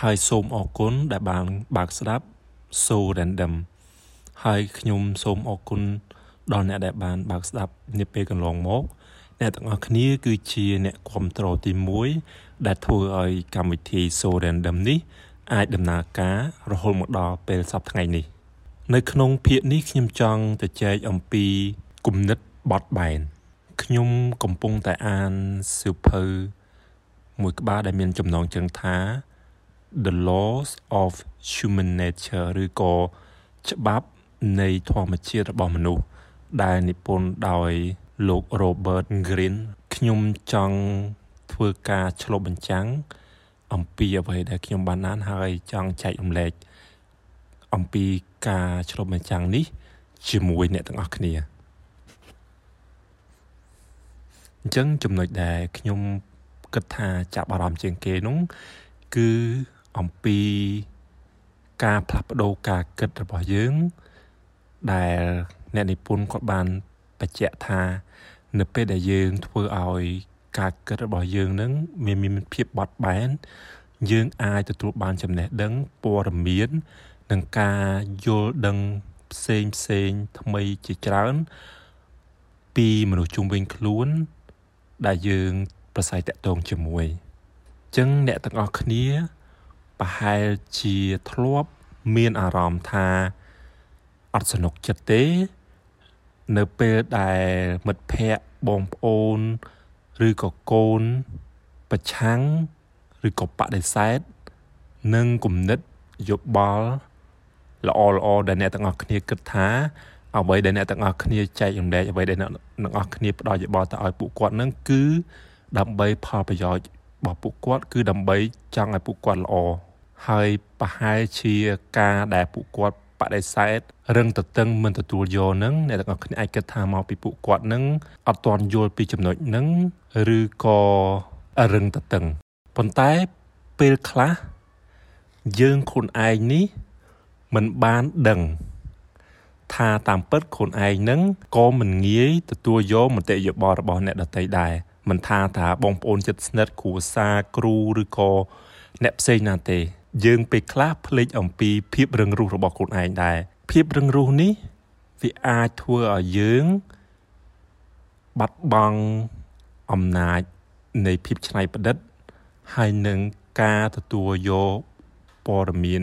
ហើយសូមអរគុណដែលបានបើកស្ដាប់ So Random ហើយខ្ញុំសូមអរគុណដល់អ្នកដែលបានបើកស្ដាប់នាពេលកន្លងមកអ្នកទាំងអស់គ្នាគឺជាអ្នកគ្រប់គ្រងទី1ដែលធ្វើឲ្យកម្មវិធី So Random នេះអាចដំណើរការរហូតមកដល់ពេលសប្តាហ៍ថ្ងៃនេះ នៅក្នុងភាគនេះខ្ញុំចង់ទៅចែកអំពីគំនិតបត់បែនខ្ញុំកំពុងតែអានសៀវភៅមួយក្បាលដែលមានចំណងជើងថា The Laws of Human Nature ឬក៏ច្បាប់នៃធម្មជាតិរបស់មនុស្សដែលនិពន្ធដោយលោក Robert Greene ខ្ញុំចង់ធ្វើការឆ្លុះបញ្ចាំងអំពីអ្វីដែលខ្ញុំបានអានហើយចង់ចែករំលែកអំពីការឆ្លុះបញ្ចាំងនេះ ជាមួយអ្នកទាំងអស់គ្នាអញ្ចឹងចំណុចដែលខ្ញុំគិតថាចាប់អារម្មណ៍ជាងគេនោះគឺ អំពីការផ្លាស់ប្ដូរការគិតរបស់យើង ដែលអ្នកនិពន្ធគាត់បានបញ្ជាក់ថា នៅពេលដែលយើងធ្វើឲ្យការគិតរបស់យើងនឹងមានមានភាពបត់បែនយើងអាចទទួលបានចំណេះដឹងព័ត៌មាននិងការយល់ដឹងផ្សេងផ្សេងថ្មីជាច្រើន ពីមនុស្សជុំវិញខ្លួន ដែលយើងប្រស័យតាក់ទងជាមួយអញ្ចឹងអ្នកទាំងអស់គ្នា ប្រហែលជាធ្លាប់មានអារម្មណ៍ថាអត់សនុកចិត្តទេ នៅពេលដែលមិត្តភ័ក្តិបងប្អូន ឬក៏កូន ប្រឆាំងឬក៏បដិសេធនឹងគំនិតយោបល់ល្អល្អដែលអ្នកទាំងអស់គ្នាគិតថាអ្វីដែលអ្នកទាំងអស់គ្នាចែករំលែកអ្វីដែលអ្នកទាំងអស់គ្នាផ្ដល់យោបល់ទៅឲ្យពួកគាត់នឹងគឺដើម្បីផលប្រយោជន៍របស់ពួកគាត់ គឺដើម្បីចង់ឲ្យពួកគាត់ល្អ ហើយប្រហែលជាការដែលពួកគាត់បដិសេធរឹងតតឹងមិនទទួលយកនឹងអ្នកទាំងអស់គ្នាអាចគិតថាមកពីពួកគាត់នឹងអត់ទាន់យល់ពីចំណុចនឹងឬក៏រឹងតតឹងប៉ុន្តែពេលខ្លះយើងខ្លួនឯងនេះមិនបានដឹងថាតាមពិតខ្លួនឯងនឹងក៏មិនងាយទទួលយកមតិយោបល់របស់អ្នកដទៃដែរមិនថាថាបងប្អូនចិត្តស្និទ្ធគ្រួសារគ្រូឬក៏អ្នកផ្សេងណាទេ យើងពេលខ្លះភ្លេចអំពីភាពរឹងរូសរបស់ខ្លួនឯងដែរភាពរឹងរូសនេះវាអាចធ្វើឲ្យយើងបាត់បង់អំណាចនៃភាពច្នៃប្រឌិត ហើយនឹងការទទួលយកព័ត៌មាន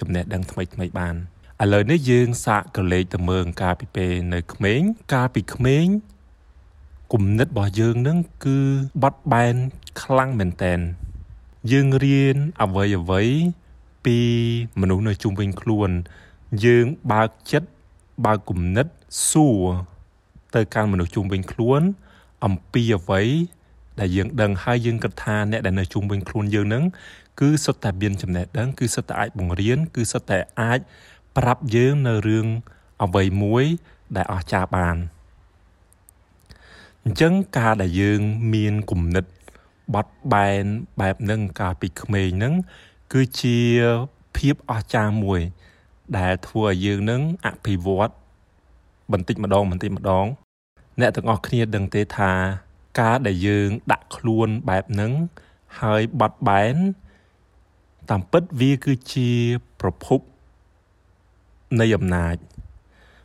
ចំណេះដឹងថ្មីថ្មីបានឥឡូវនេះយើងសាកក្រឡេកទៅមើលកាលពីពេលនៅក្មេងកាលពីក្មេងគំនិតរបស់យើងនឹងគឺបត់បែនខ្លាំងមែនតែន យើងរៀនអ្វីអ្វីពីមនុស្សនៅជុំវិញខ្លួន យើងបើកចិត្តបើកគំនិតសួរទៅកាន់មនុស្សជុំវិញខ្លួន អំពីអ្វីដែលយើងដឹងហើយយើងគិតថាអ្នកដែលនៅជុំវិញខ្លួនយើងនឹងគឺសុទ្ធតែមានចំណេះដឹងគឺសុទ្ធតែអាចបង្រៀនគឺសុទ្ធតែអាចប្រាប់យើងនៅរឿងអ្វីមួយដែលអស្ចារ្យបានអញ្ចឹងការដែលយើងមានគំនិត បត់បែនបែបហ្នឹងកាលពីក្មេងហ្នឹងគឺជាភាពអស្ចារ្យមួយ ដែលធ្វើឲ្យយើងនឹងអភិវឌ្ឍបន្តិចម្ដងបន្តិចម្ដង អ្នកទាំងអស់គ្នាដឹងទេថា ការដែលយើងដាក់ខ្លួនបែបហ្នឹងហើយបត់បែនតាមពិតវាគឺជាប្រភពនៃអំណាច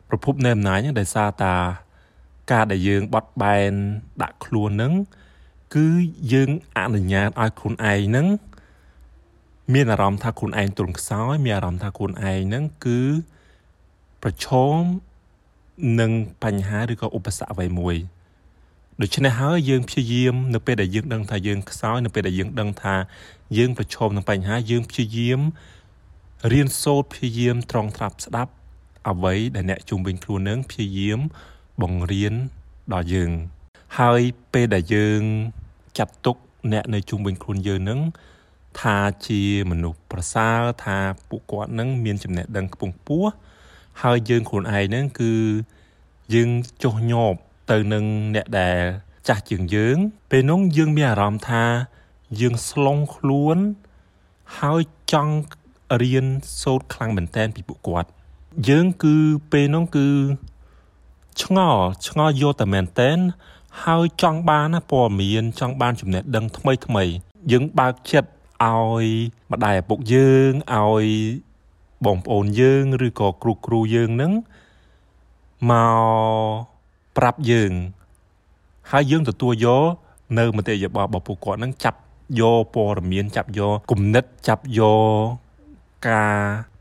ប្រភពនៃអំណាចហ្នឹងដោយសារតា ការដែលយើងបត់បែនដាក់ខ្លួននឹង គឺយើងអនុញ្ញាតឲ្យខ្លួនឯងនឹងមានអារម្មណ៍ថាខ្លួនឯងទ្រង់ខ្សោយមានអារម្មណ៍ថាខ្លួនឯងនឹងគឺប្រឈមនឹងបញ្ហាឬក៏ឧបសគ្គអ្វីមួយដូច្នេះហើយយើងព្យាយាមនៅពេលដែលយើងដឹងថាយើងខ្សោយនៅពេលដែលយើងដឹងថាយើងប្រឈមនឹងបញ្ហាយើងព្យាយាមរៀនសូត្រព្យាយាមត្រង់ត្រាប់ស្ដាប់អ្វីដែលអ្នកជុំវិញខ្លួននឹងព្យាយាមបង្រៀនដល់យើង ហើយពេលដែលយើងចាត់ទុកអ្នកនៅជុំវិញខ្លួនយើងនឹងថាជាមនុស្សប្រសើរថាពួកគាត់នឹងមានចំណេះដឹងខ្ពង់ខ្ពស់ហើយយើងខ្លួនឯងហ្នឹងគឺយើងចុះញប់ទៅនឹងអ្នកដែលចាស់ជាងយើង ពេលនោះយើងមានអារម្មណ៍ថាយើងស្លងខ្លួនហើយចង់រៀនសូត្រខ្លាំងមែនតែនពីពួកគាត់ យើងគឺពេលនោះគឺឆ្ងល់ឆ្ងល់យកតែមែនតែន ហើយចង់បានណាព័ត៌មានចង់បានចំណេះដឹងថ្មីថ្មី យើងបើកចិត្តឲ្យម្ដាយឪពុកយើងឲ្យបងប្អូនយើងឬក៏គ្រូគ្រូយើងនឹងមកប្រាប់យើង ហើយយើងទទួលយកនៅមតិយោបល់របស់ពួកគាត់នឹងចាប់យកព័ត៌មានចាប់យកគំនិតចាប់យកការ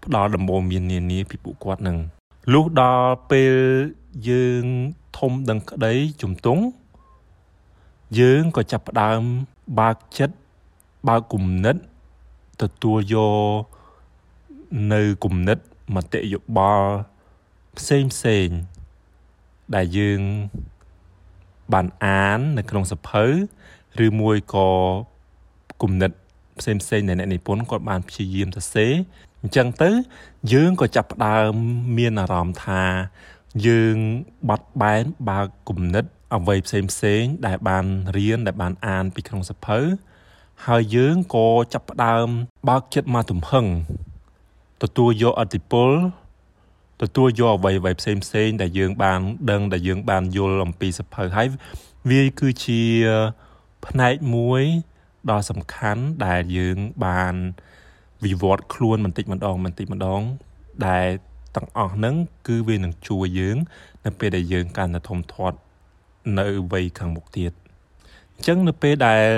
ផ្ដល់ដំបូន្មាននានាពីពួកគាត់នឹងលុះដល់ពេលយើង ធំដឹងក្តីជំទង់យើងក៏ចាប់ផ្ដើមបើកចិត្តបើកគំនិតទទួលយកនៅគំនិតមតិយោបល់ផ្សេងផ្សេងដែលយើងបានអាននៅក្នុងសភៅឬមួយក៏គំនិតផ្សេងផ្សេងដែលអ្នកនិពន្ធគាត់បានព្យាយាមសរសេរអញ្ចឹងទៅ យើងក៏ចាប់ផ្ដើមមានអារម្មណ៍ថា យើងបាត់បែនបើកគំនិតអ្វីផ្សេងផ្សេងដែលបានរៀនដែលបានអានពីក្នុងសភៅហើយយើងក៏ចាប់ផ្ដើមបើកចិត្តមកទំហឹងទទួលយកអតិពលទទួលយកអ្វីអ្វីផ្សេងផ្សេងដែលយើងបានដឹងដែលយើងបានយល់អំពីសភៅហើយវាគឺជាផ្នែកមួយដ៏សំខាន់ដែលយើងបានវិវត្តខ្លួនបន្តិចម្ដងបន្តិចម្ដងដែល ទាំងអស់ហ្នឹងគឺវានឹងជួយយើង នៅពេលដែលយើងកាន់តែធំធាត់នៅវ័យខាងមុខទៀតអញ្ចឹងនៅពេលដែល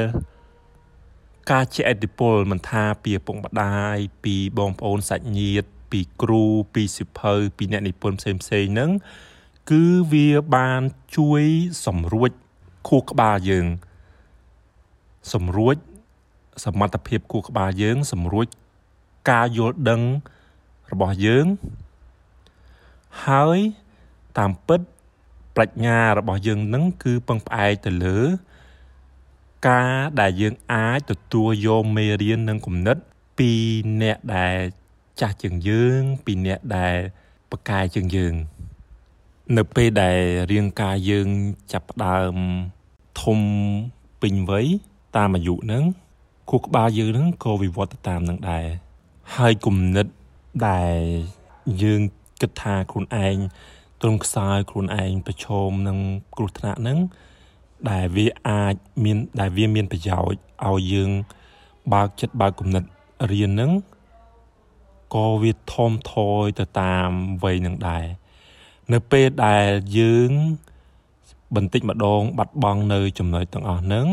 ការជាអតិពលមិនថាពីឪពុកម្ដាយពីបងប្អូនសាច់ញាតិពីគ្រូពីសិភៅពីអ្នកនិពន្ធផ្សេងផ្សេងហ្នឹងគឺវាបានជួយសម្រួចខួរក្បាលយើង សម្រួចសមត្ថភាពខួរក្បាលយើង សម្រួចការយល់ដឹងរបស់យើង ហើយតាមពិតប្រាជ្ញារបស់យើងនឹងគឺពឹងផ្អែកទៅលើ ការដែលយើងអាចទទួលយកមេរៀននិងគំនិត ពីអ្នកដែលចាស់ជាងយើង ពីអ្នកដែលប្រកែជាងយើង នៅពេលដែលរាងកាយយើងចាប់ផ្ដើមធំពេញវ័យតាមអាយុហ្នឹងខួរក្បាលយើងហ្នឹងក៏វិវត្តទៅតាមនឹងដែរហើយគំនិតដែលយើង គិតថាខ្លួនឯងទ្រង់ខ្សោយខ្លួនឯងប្រឈមនឹងគ្រោះថ្នាក់ហ្នឹងដែលវាអាចមានដែលវាមានប្រយោជន៍ឲ្យយើងបើកចិត្តបើកគំនិតរៀនហ្នឹងក៏វាធំថយទៅតាមវ័យនឹងដែរនៅពេលដែលយើងបន្តិចម្ដង បាត់បង់នៅចំណុចទាំងអស់ហ្នឹង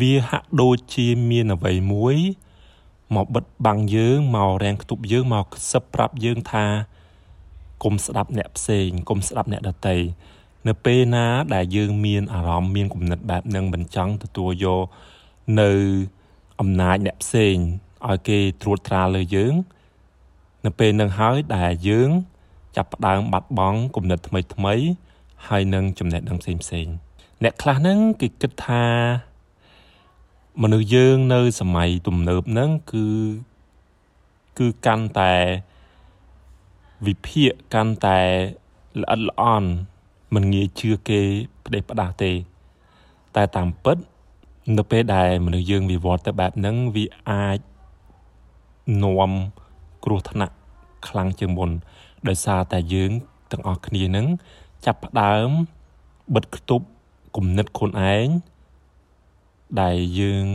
វាហាក់ដូចជាមានអ្វីមួយមកបិទបាំងយើងមករាំងខ្ទប់យើងមកខ្សឹបប្រាប់យើងថា កុំស្ដាប់អ្នកផ្សេងកុំស្ដាប់អ្នកដទៃនៅពេលណាដែលយើងមានអារម្មណ៍មានគំនិតបែបនឹងមិនចង់ទទួលយកនៅអំណាចអ្នកផ្សេងឲ្យគេត្រួតត្រាលើយើង នៅពេលនឹងហើយដែលយើង ចាប់ផ្ដើមបាត់បង់គំនិតថ្មីថ្មីហើយនឹងចំណេះដឹងផ្សេងផ្សេងអ្នកខ្លះហ្នឹងគេគិតថាមនុស្សយើងនៅសម័យទំនើបហ្នឹងគឺគឺកាន់តែ វិភាគកាន់តែល្អិតល្អន់មិនងាយជឿគេផ្ដេសផ្ដាស់ទេ តែតាមពិត នៅពេលដែលមនុស្សយើងវិវត្តទៅបែបហ្នឹងវាអាចនាំគ្រោះថ្នាក់ខ្លាំងជាងមុន ដោយសារតែយើងទាំងអស់គ្នានឹងចាប់ផ្ដើមបិទគប់គំនិតខ្លួនឯងដែលយើង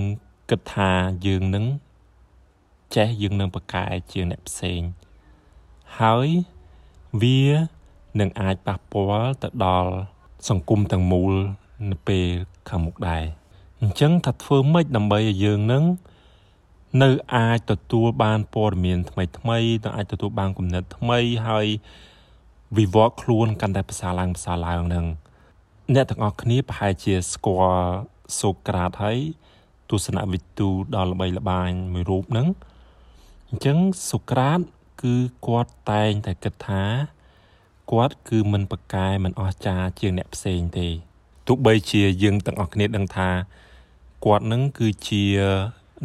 គិតថាយើងនឹងចេះយើងនឹងប្រកែជាងអ្នកផ្សេង ហើយវានឹងអាចប៉ះពាល់ទៅដល់សង្គមទាំងមូលនៅពេលខាងមុខដែរអញ្ចឹងថាធ្វើម៉េចដើម្បីឲ្យយើងនឹងនៅអាចទទួលបានព័ត៌មានថ្មីថ្មីទៅអាចទទួលបានគំនិតថ្មីហើយវិវត្តខ្លួនកាន់តែប្រសើរឡើងប្រសើរឡើងនឹងអ្នកទាំងអស់គ្នាប្រហែលជាស្គាល់សូក្រាតហើយទស្សនវិទូដ៏ល្បីល្បាញមួយរូបហ្នឹងអញ្ចឹងសូក្រាត គឺគាត់តែងតែគិតថាគាត់គឺមិនប្រកែមិនអស្ចារ្យជាងអ្នកផ្សេងទេទោះបីជាយើងទាំងអស់គ្នាដឹងថាគាត់នឹងគឺជា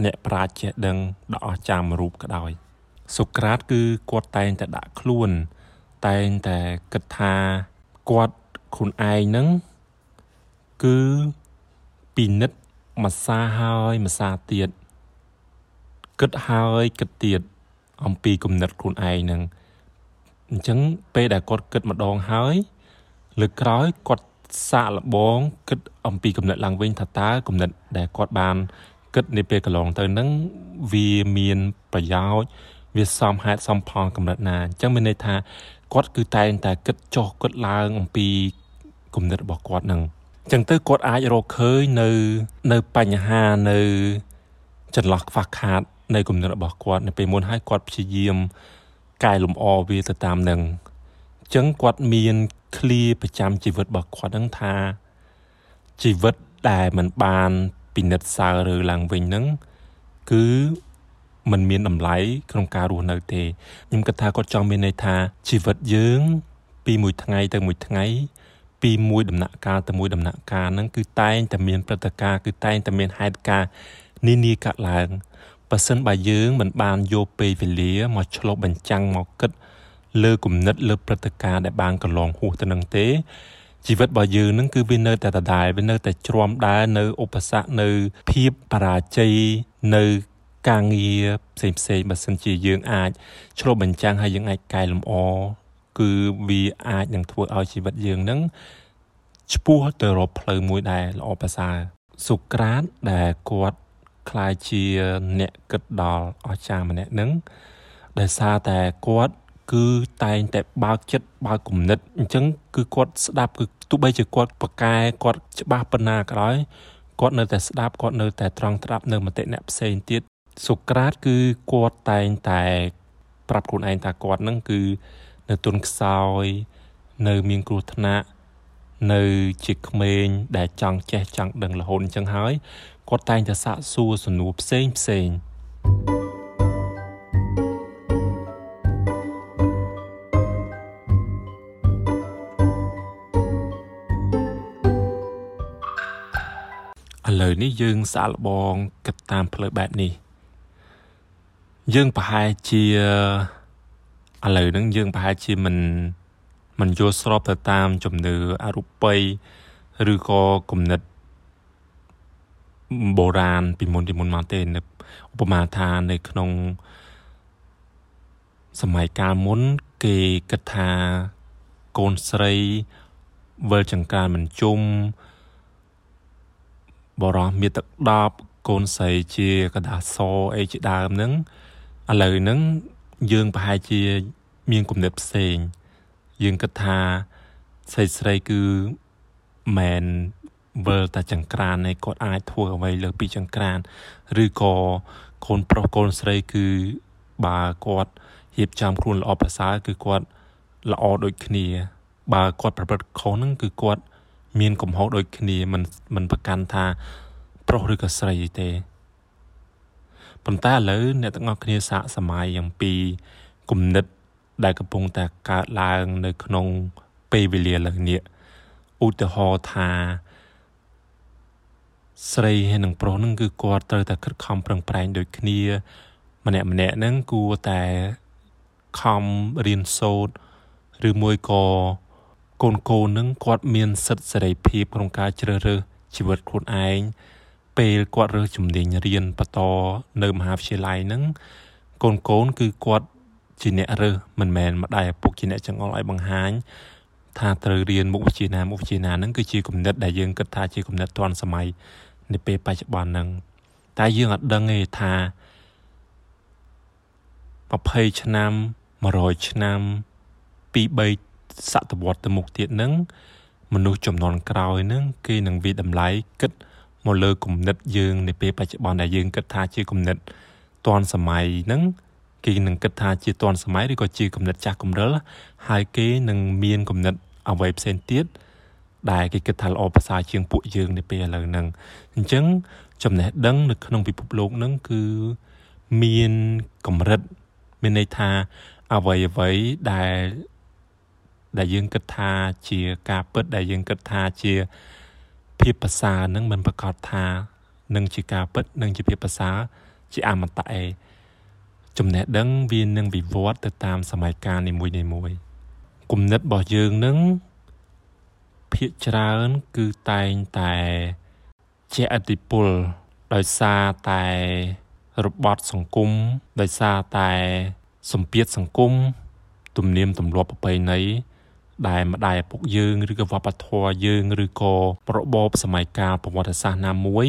អ្នកប្រាជ្ញចេះដឹងដ៏អស្ចារ្យមួយរូបក៏ដោយសូក្រាតគឺគាត់តែងតែដាក់ខ្លួន តែងតែគិតថាគាត់ខ្លួនឯងហ្នឹងគឺពិនិត្យមួយសាហើយមួយសាទៀតគិតហើយគិតទៀត អំពីគំនិតខ្លួនឯងហ្នឹងអញ្ចឹងពេលដែលគាត់គិតម្ដងហើយលើកក្រោយគាត់សាកល្បងគិតអំពីគំនិតឡើងវិញថាតើគំនិតដែលគាត់បានគិតនាពេលកន្លងទៅហ្នឹងវាមានប្រយោជន៍វាសមហេតុសមផលកម្រិតណាអញ្ចឹងមានន័យថាគាត់គឺតែងតែគិតចុះគិតឡើងអំពីគំនិតរបស់គាត់ហ្នឹងអញ្ចឹងទៅគាត់អាចរកឃើញនៅនៅបញ្ហានៅចន្លោះខ្វះខាត នៃគំនិតរបស់គាត់នៅពេលមុនហើយគាត់ព្យាយាមកែលម្អវាទៅតាមនឹងអញ្ចឹងគាត់មានឃ្លាប្រចាំជីវិតរបស់គាត់ហ្នឹងថាជីវិតដែលมันបានពិនិត្យសើរើឡើងវិញហ្នឹងគឺมันមានតម្លៃក្នុងការរស់នៅទេខ្ញុំគិតថាគាត់ចង់មានន័យថាជីវិតយើង ពីមួយថ្ងៃទៅមួយថ្ងៃ ពីមួយដំណាក់កាលទៅមួយដំណាក់កាលហ្នឹងគឺតែងតែមានព្រឹត្តិការណ៍គឺតែងតែមានហេតុការណ៍នានាកើតឡើង បើសិនបើយើងមិនបានយកពេលវេលាមកឆ្លុះបញ្ចាំងមកគិត លើគំនិតលើព្រឹត្តិការណ៍ដែលបានកន្លងហួសទៅនឹងទេជីវិតរបស់យើងនឹងគឺវានៅតែដដែលវានៅតែជ្រាំដែរនៅឧបសគ្គនៅភាពបរាជ័យនៅការងារផ្សេងផ្សេងបើសិនជាយើងអាចឆ្លុះបញ្ចាំងហើយយើងអាចកែលម្អគឺវាអាចនឹងធ្វើឲ្យជីវិតយើងនឹងឆ្ពោះទៅរកផ្លូវមួយដែលល្អប្រសើរសុក្រាតដែលគាត់ คล้ายជាអ្នកគិតដល់អស្ចារ្យម្នាក់នឹងដោយសារតែគាត់គឺតែងតែបើកចិត្តបើកគំនិតអញ្ចឹងគឺគាត់ស្ដាប់គឺទោះបីជាគាត់ប្រកែគាត់ច្បាស់ប៉ុណ្ណាក៏ដោយគាត់នៅតែស្ដាប់គាត់នៅតែត្រង់ត្រាប់នៅមតិអ្នកផ្សេងទៀតសូក្រាតគឺគាត់តែងតែប្រាប់ខ្លួនឯងថាគាត់នឹងគឺនៅទុនខ្សោយនៅមានគ្រោះថ្នាក់ នៅជាក្មេងដែលចង់ចេះចង់ដឹងរហូតអញ្ចឹងហើយគាត់តែងតែសាកសួរសំណួរផ្សេងផ្សេងឥឡូវនេះយើងសាកល្បងគិតតាមផ្លូវបែបនេះយើងប្រហែលជាឥឡូវហ្នឹងយើងប្រហែលជាមិន មិនយល់ស្របទៅតាមជំនឿអរូបីឬក៏គំនិតបុរាណពីមុនពីមុនមកទេឧបមាថានៅក្នុងសម័យកាលមុនគេគិតថាកូនស្រីវិលចង្ការមិនជុំបរោះមានទឹកដប់កូនស្រីជាកដាសអីជាដើមហ្នឹងឥឡូវហ្នឹងយើងប្រហែលជាមានគំនិតផ្សេង យើងគិតថាស្រីស្រីគឺមែនវិលតែចង្ក្រានឯគាត់អាចធ្វើអ្វីលើពីចង្ក្រាន ឬក៏កូនប្រុសកូនស្រីគឺបើគាត់រៀបចំខ្លួនល្អប្រសើរគឺគាត់ល្អដូចគ្នា បើគាត់ប្រព្រឹត្តខុសហ្នឹងគឺគាត់មានកំហុសដូចគ្នាមិនមិនប្រកាន់ថា ប្រុសឬក៏ស្រីទេប៉ុន្តែឥឡូវអ្នកទាំងអស់គ្នាសាកសម័យអំពីគំនិត ដែលកំពុងតែកើតឡើងនៅក្នុងពេលវេលាលើនេះឧទាហរណ៍ថាស្រីហើយនិងប្រុសហ្នឹងគឺគាត់ត្រូវតែខិតខំប្រឹងប្រែងដូចគ្នា ម្នាក់ម្នាក់ហ្នឹងគួរតែខំរៀនសូត្រឬមួយក៏កូនកូននឹងគាត់មានសិទ្ធិសេរីភាពក្នុងការជ្រើសរើសជីវិតខ្លួនឯងពេលគាត់រើសជំនាញរៀនបន្តនៅមហាវិទ្យាល័យហ្នឹងកូនកូនគឺគាត់ ជាអ្នករើសមិនមែនម្ដាយឪពុកជាអ្នកចង្អុលឲ្យបង្ហាញថាត្រូវរៀនមុខវិជ្ជាណាមុខវិជ្ជាណាហ្នឹងគឺជាគំនិតដែលយើងគិតថាជាគំនិតទាន់សម័យនៅពេលបច្ចុប្បន្នហ្នឹងតែយើងអត់ដឹងទេថា20ឆ្នាំ100ឆ្នាំ2 3សតវត្សទៅមុខទៀតនឹងមនុស្សចំនួនក្រោយនឹងគេនឹងវិតម្លៃគិតមកលើគំនិតយើងនៅពេលបច្ចុប្បន្នដែលយើងគិតថាជាគំនិតទាន់សម័យហ្នឹង គេនឹងគិតថាជាទាន់សម័យឬក៏ជាគំនិតចាស់គំរិលហើយគេនឹងមានគំនិតអ្វីផ្សេងទៀតដែលគេគិតថាល្អប្រសើរជាងពួកយើងនៅពេលឥឡូវហ្នឹងអញ្ចឹងចំណេះដឹងនៅក្នុងពិភពលោកហ្នឹងគឺមានកម្រិតមានន័យថាអ្វីអ្វីដែលដែលយើងគិតថាជាការពិតដែលយើងគិតថាជាភាពប្រសើរនឹងមិនប្រកាសថានឹងជាការពិតនឹងជាភាពប្រសើរជាអមតៈឯ ចំណេះដឹងវានឹងវិវត្តទៅតាមសម័យកាលនីមួយៗគំនិតរបស់យើងនឹងភាកច្រើនគឺតែងតែជាអតិពលដោយសារតែរបត់សង្គមដោយសារតែសម្ពាធសង្គមទំនៀមទម្លាប់ប្រពៃណីដែលម្ដាយឪពុកយើងឬក៏វប្បធម៌យើងឬក៏របបសម័យកាលប្រវត្តិសាស្ត្រណាមួយ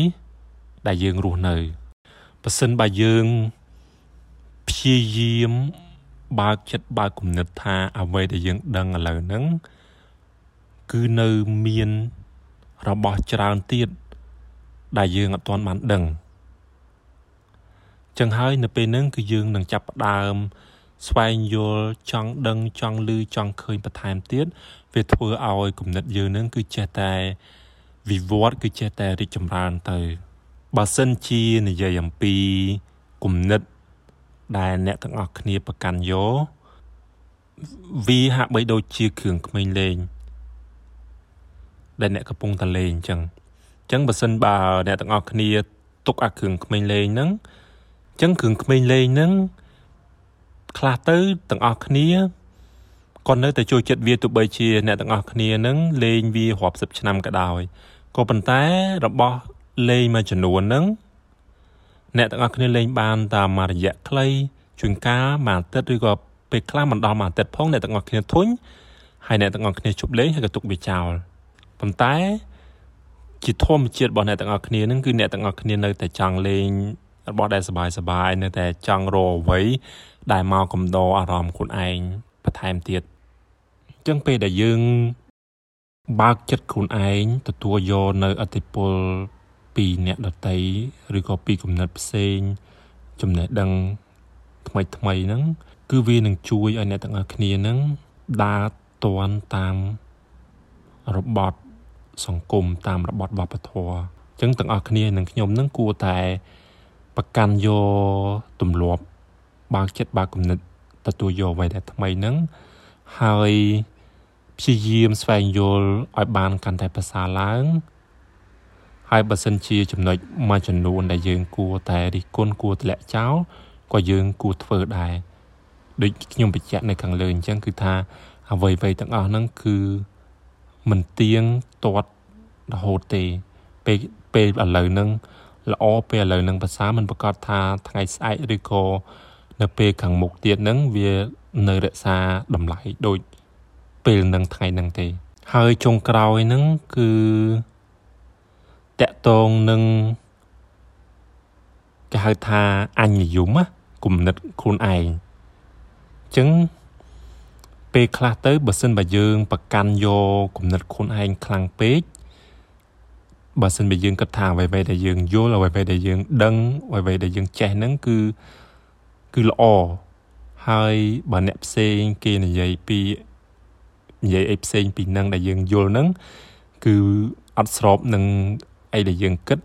ដែលយើងរស់នៅបើសិនបើយើង ព្យាយាមបើកចិត្តបើកគំនិតថាអ្វីដែលយើងដឹងឥឡូវហ្នឹងគឺនៅមានរបស់ច្រើនទៀតដែលយើងអត់ទាន់បានដឹងចឹងហើយនៅពេលហ្នឹងគឺយើងនឹងចាប់ផ្ដើម ស្វែងយល់ចង់ដឹងចង់ឮចង់ឃើញបន្ថែមទៀតវាធ្វើឲ្យគំនិតយើងនឹងគឺចេះតែវិវត្តគឺចេះតែរីកចម្រើនទៅបើសិនជានិយាយអំពីគំនិត ដែលអ្នកទាំងអស់គ្នាប្រកាន់យកវាហាក់បីដូចជាគ្រឿងក្មេងលេងដែលអ្នកកំពុងតែលេងអញ្ចឹងអញ្ចឹងបើសិនបើអ្នកទាំងអស់គ្នាទុកអាគ្រឿងក្មេងលេងហ្នឹងអញ្ចឹងគ្រឿងក្មេងលេងហ្នឹងខ្លះទៅទាំងអស់គ្នាក៏នៅតែចូលចិត្តវាទោះបីជាអ្នកទាំងអស់គ្នានឹងលេងវារាប់សិបឆ្នាំក៏ដោយក៏ប៉ុន្តែរបស់លេងមួយចំនួនហ្នឹង អ្នកទាំងអស់គ្នាលេងបានតាមមួយរយៈខ្លីជួនកាលមួយអាទិត្យឬក៏ពេលខ្លះមិនដល់មួយអាទិត្យផងអ្នកទាំងអស់គ្នាធុញហើយអ្នកទាំងអស់គ្នាជប់លេងហើយក៏ទុកវាចោលប៉ុន្តែជាធម្មជាតិរបស់អ្នកទាំងអស់គ្នានឹងគឺអ្នកទាំងអស់គ្នានៅតែចង់លេងរបស់ដែលសบายសบายនៅតែចង់រកអ្វីដែលមកកំដរអារម្មណ៍ខ្លួនឯងបន្ថែមទៀតអញ្ចឹងពេលដែលយើងបើកចិត្តខ្លួនឯងទទួលយកនៅអតិពល ពីអ្នកដតីឬក៏ពីគំនិតផ្សេងចំណេះដឹងថ្មីថ្មីហ្នឹងគឺវានឹងជួយឲ្យអ្នកទាំងអស់គ្នាហ្នឹងដើរតាន់តាមរបត់សង្គមតាមរបត់វប្បធម៌អញ្ចឹងទាំងអស់គ្នានឹងខ្ញុំនឹងគួរតែប្រកាន់យកទម្លាប់បើកចិត្តបើកគំនិតទទួលយកអ្វីដែលថ្មីហ្នឹងហើយព្យាយាមស្វែងយល់ឲ្យបានកាន់តែប្រសើរឡើង ហើយបើសិនជាចំណុចមួយចំនួនដែលយើងគួរតែរិះគន់គួរទម្លាក់ចោលក៏យើងគួរធ្វើដែរដូចខ្ញុំបញ្ជាក់នៅខាងលើអញ្ចឹងគឺថាអ្វីៗទាំងអស់ហ្នឹងគឺមិនទៀងទាត់រហូតទេពេលពេលឥឡូវហ្នឹងល្អពេលឥឡូវហ្នឹងភាសាមិនប្រកាសថាថ្ងៃស្អែកឬក៏នៅពេលខាងមុខទៀតហ្នឹងវានៅរក្សាតម្លៃដូចពេលនឹងថ្ងៃហ្នឹងទេ ហើយចុងក្រោយហ្នឹងគឺ តកតងនឹងគេហៅថាអញ្ញយមគំនិតខ្លួនឯងអញ្ចឹងពេលខ្លះទៅបើសិនបើយើងប្រកាន់យកគំនិតខ្លួនឯងខ្លាំងពេកបើសិនបើយើងគិតថាអ្វីៗដែលយើងយល់អ្វីៗដែលយើងដឹងអ្វីៗដែលយើងចេះហ្នឹងគឺគឺល្អហើយបើអ្នកផ្សេងគេនិយាយពីនិយាយអីផ្សេងពីនឹងដែលយើងយល់ហ្នឹងគឺអត់ស្របនឹង អីដែលយើងគិត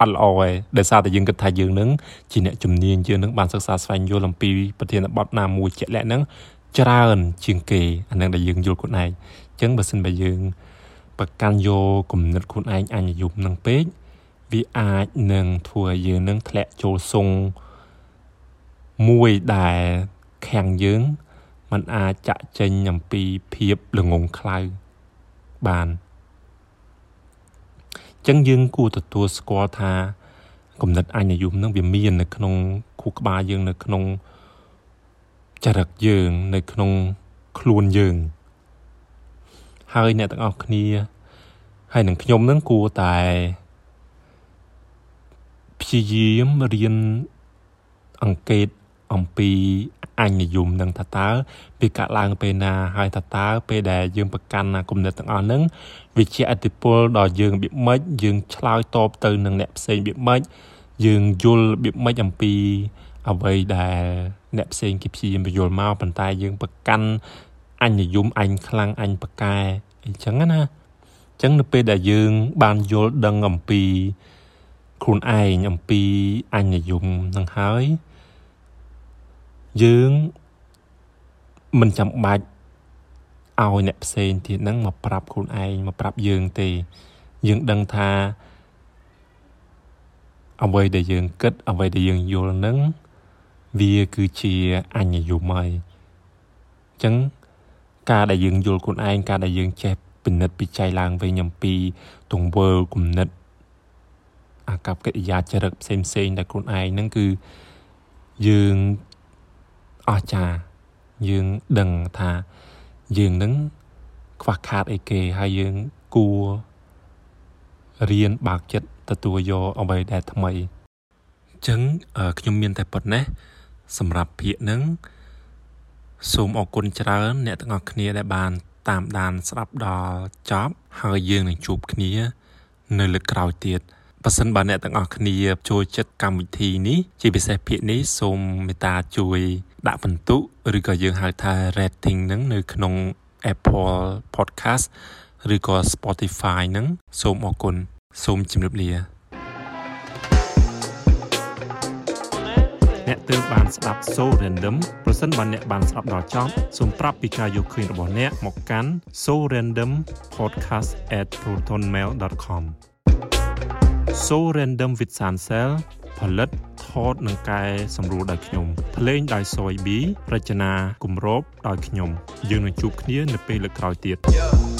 អត់ល្អឯងដោយសារតែយើងគិតថាយើងនឹងជាអ្នកជំនាញយើងនឹងបានសិក្សាស្វែងយល់អំពីប្រធានបទណាមួយជាក់លាក់ហ្នឹងច្រើនជាងគេអានឹងដែលយើងយល់ខ្លួនឯងអញ្ចឹងបើសិនបើយើងប្រកាន់យកគំនិតខ្លួនឯងអញ្ញយមនឹងពេកវាអាចនឹងធ្វើឲ្យយើងនឹងធ្លាក់ចូលសងមួយដែលខាំងយើងมันអាចចាក់ចេញអំពីភាពល្ងងខ្លៅបាន ចឹងយើងគួរទទួលស្គាល់ថាគំនិតអញ្ញយមនឹងវាមាននៅក្នុងខួរក្បាលយើងនៅក្នុងចរិតយើងនៅក្នុងខ្លួនយើង ហើយអ្នកទាំងអស់គ្នា ហើយនឹងខ្ញុំនឹងគួរតែព្យាយាមរៀនអង្កេតអំពី អញ្ញយមនឹងថាតើវាកាត់ឡើងពេលណាហើយថាតើពេលដែលយើងប្រកាន់ណាគំនិតទាំងអស់ហ្នឹងវាជាអតិពលដល់យើងរបៀបម៉េចយើងឆ្លើយតបទៅនឹងអ្នកផ្សេងរបៀបម៉េចយើងយល់របៀបម៉េចអំពីអ្វីដែលអ្នកផ្សេងគេព្យាយាមបញ្យល់មកប៉ុន្តែយើងប្រកាន់អញ្ញយមអញខ្លាំងអញប្រកែអញ្ចឹងណាអញ្ចឹងនៅពេលដែលយើង បានយល់ដឹងអំពីខ្លួនឯងអំពីអញ្ញយមនឹងហើយ យើងមិនចាំបាច់ឲ្យអ្នកផ្សេងទៀតហ្នឹងមកប្រាប់ខ្លួនឯងមកប្រាប់យើងទេ យើងដឹងថាអ្វីដែលយើងគិតអ្វីដែលយើងយល់នឹងវាគឺជាអញ្ញយមហើយអញ្ចឹងការដែលយើងយល់ខ្លួនឯងការដែលយើងចេះពិនិត្យពិច័យឡើងវិញអំពីទង្វើគំនិតអាកប្បកិរិយាចរិតផ្សេងផ្សេងដែលខ្លួនឯងហ្នឹងគឺយើង អស្ចារ្យយើងដឹងថាយើងនឹងខ្វះខាតអីគេហើយយើងគួររៀនបើកចិត្តទទួលយកអ្វីដែលថ្មីអញ្ចឹងខ្ញុំមានតែប៉ុណ្ណេះសម្រាប់ភាគនឹងសូមអរគុណច្រើនអ្នកទាំងអស់គ្នាដែលបានតាមដានស្ដាប់ដល់ចប់ហើយយើងនឹងជួបគ្នា នៅលើកក្រោយទៀតបើសិនបើអ្នកទាំងអស់គ្នាចូលចិត្តកម្មវិធីនេះជាពិសេសភាគនេះសូមមេត្តាជួយ ដាក់ពិន្ទុឬក៏យើងហៅថា rating នឹងនៅក្នុង Apple Podcast ឬក៏ Spotify នឹងសូមអរគុណសូមជម្រាបលាអ្នកទើបបានស្ដាប់ So Random ប្រសិនបើអ្នកបានស្ដាប់ដល់ចប់សូមប្រាប់ពីការយកឃើញរបស់អ្នកមកកាន់ so random podcast@protonmail.com So Random with Sansel ផលិតថតនិងកែសម្រួលដោយខ្ញុំភ្លេងដោយ Soy B រចនាគម្របដោយខ្ញុំយើងនឹងជួបគ្នានៅពេលលើកក្រោយទៀត yeah.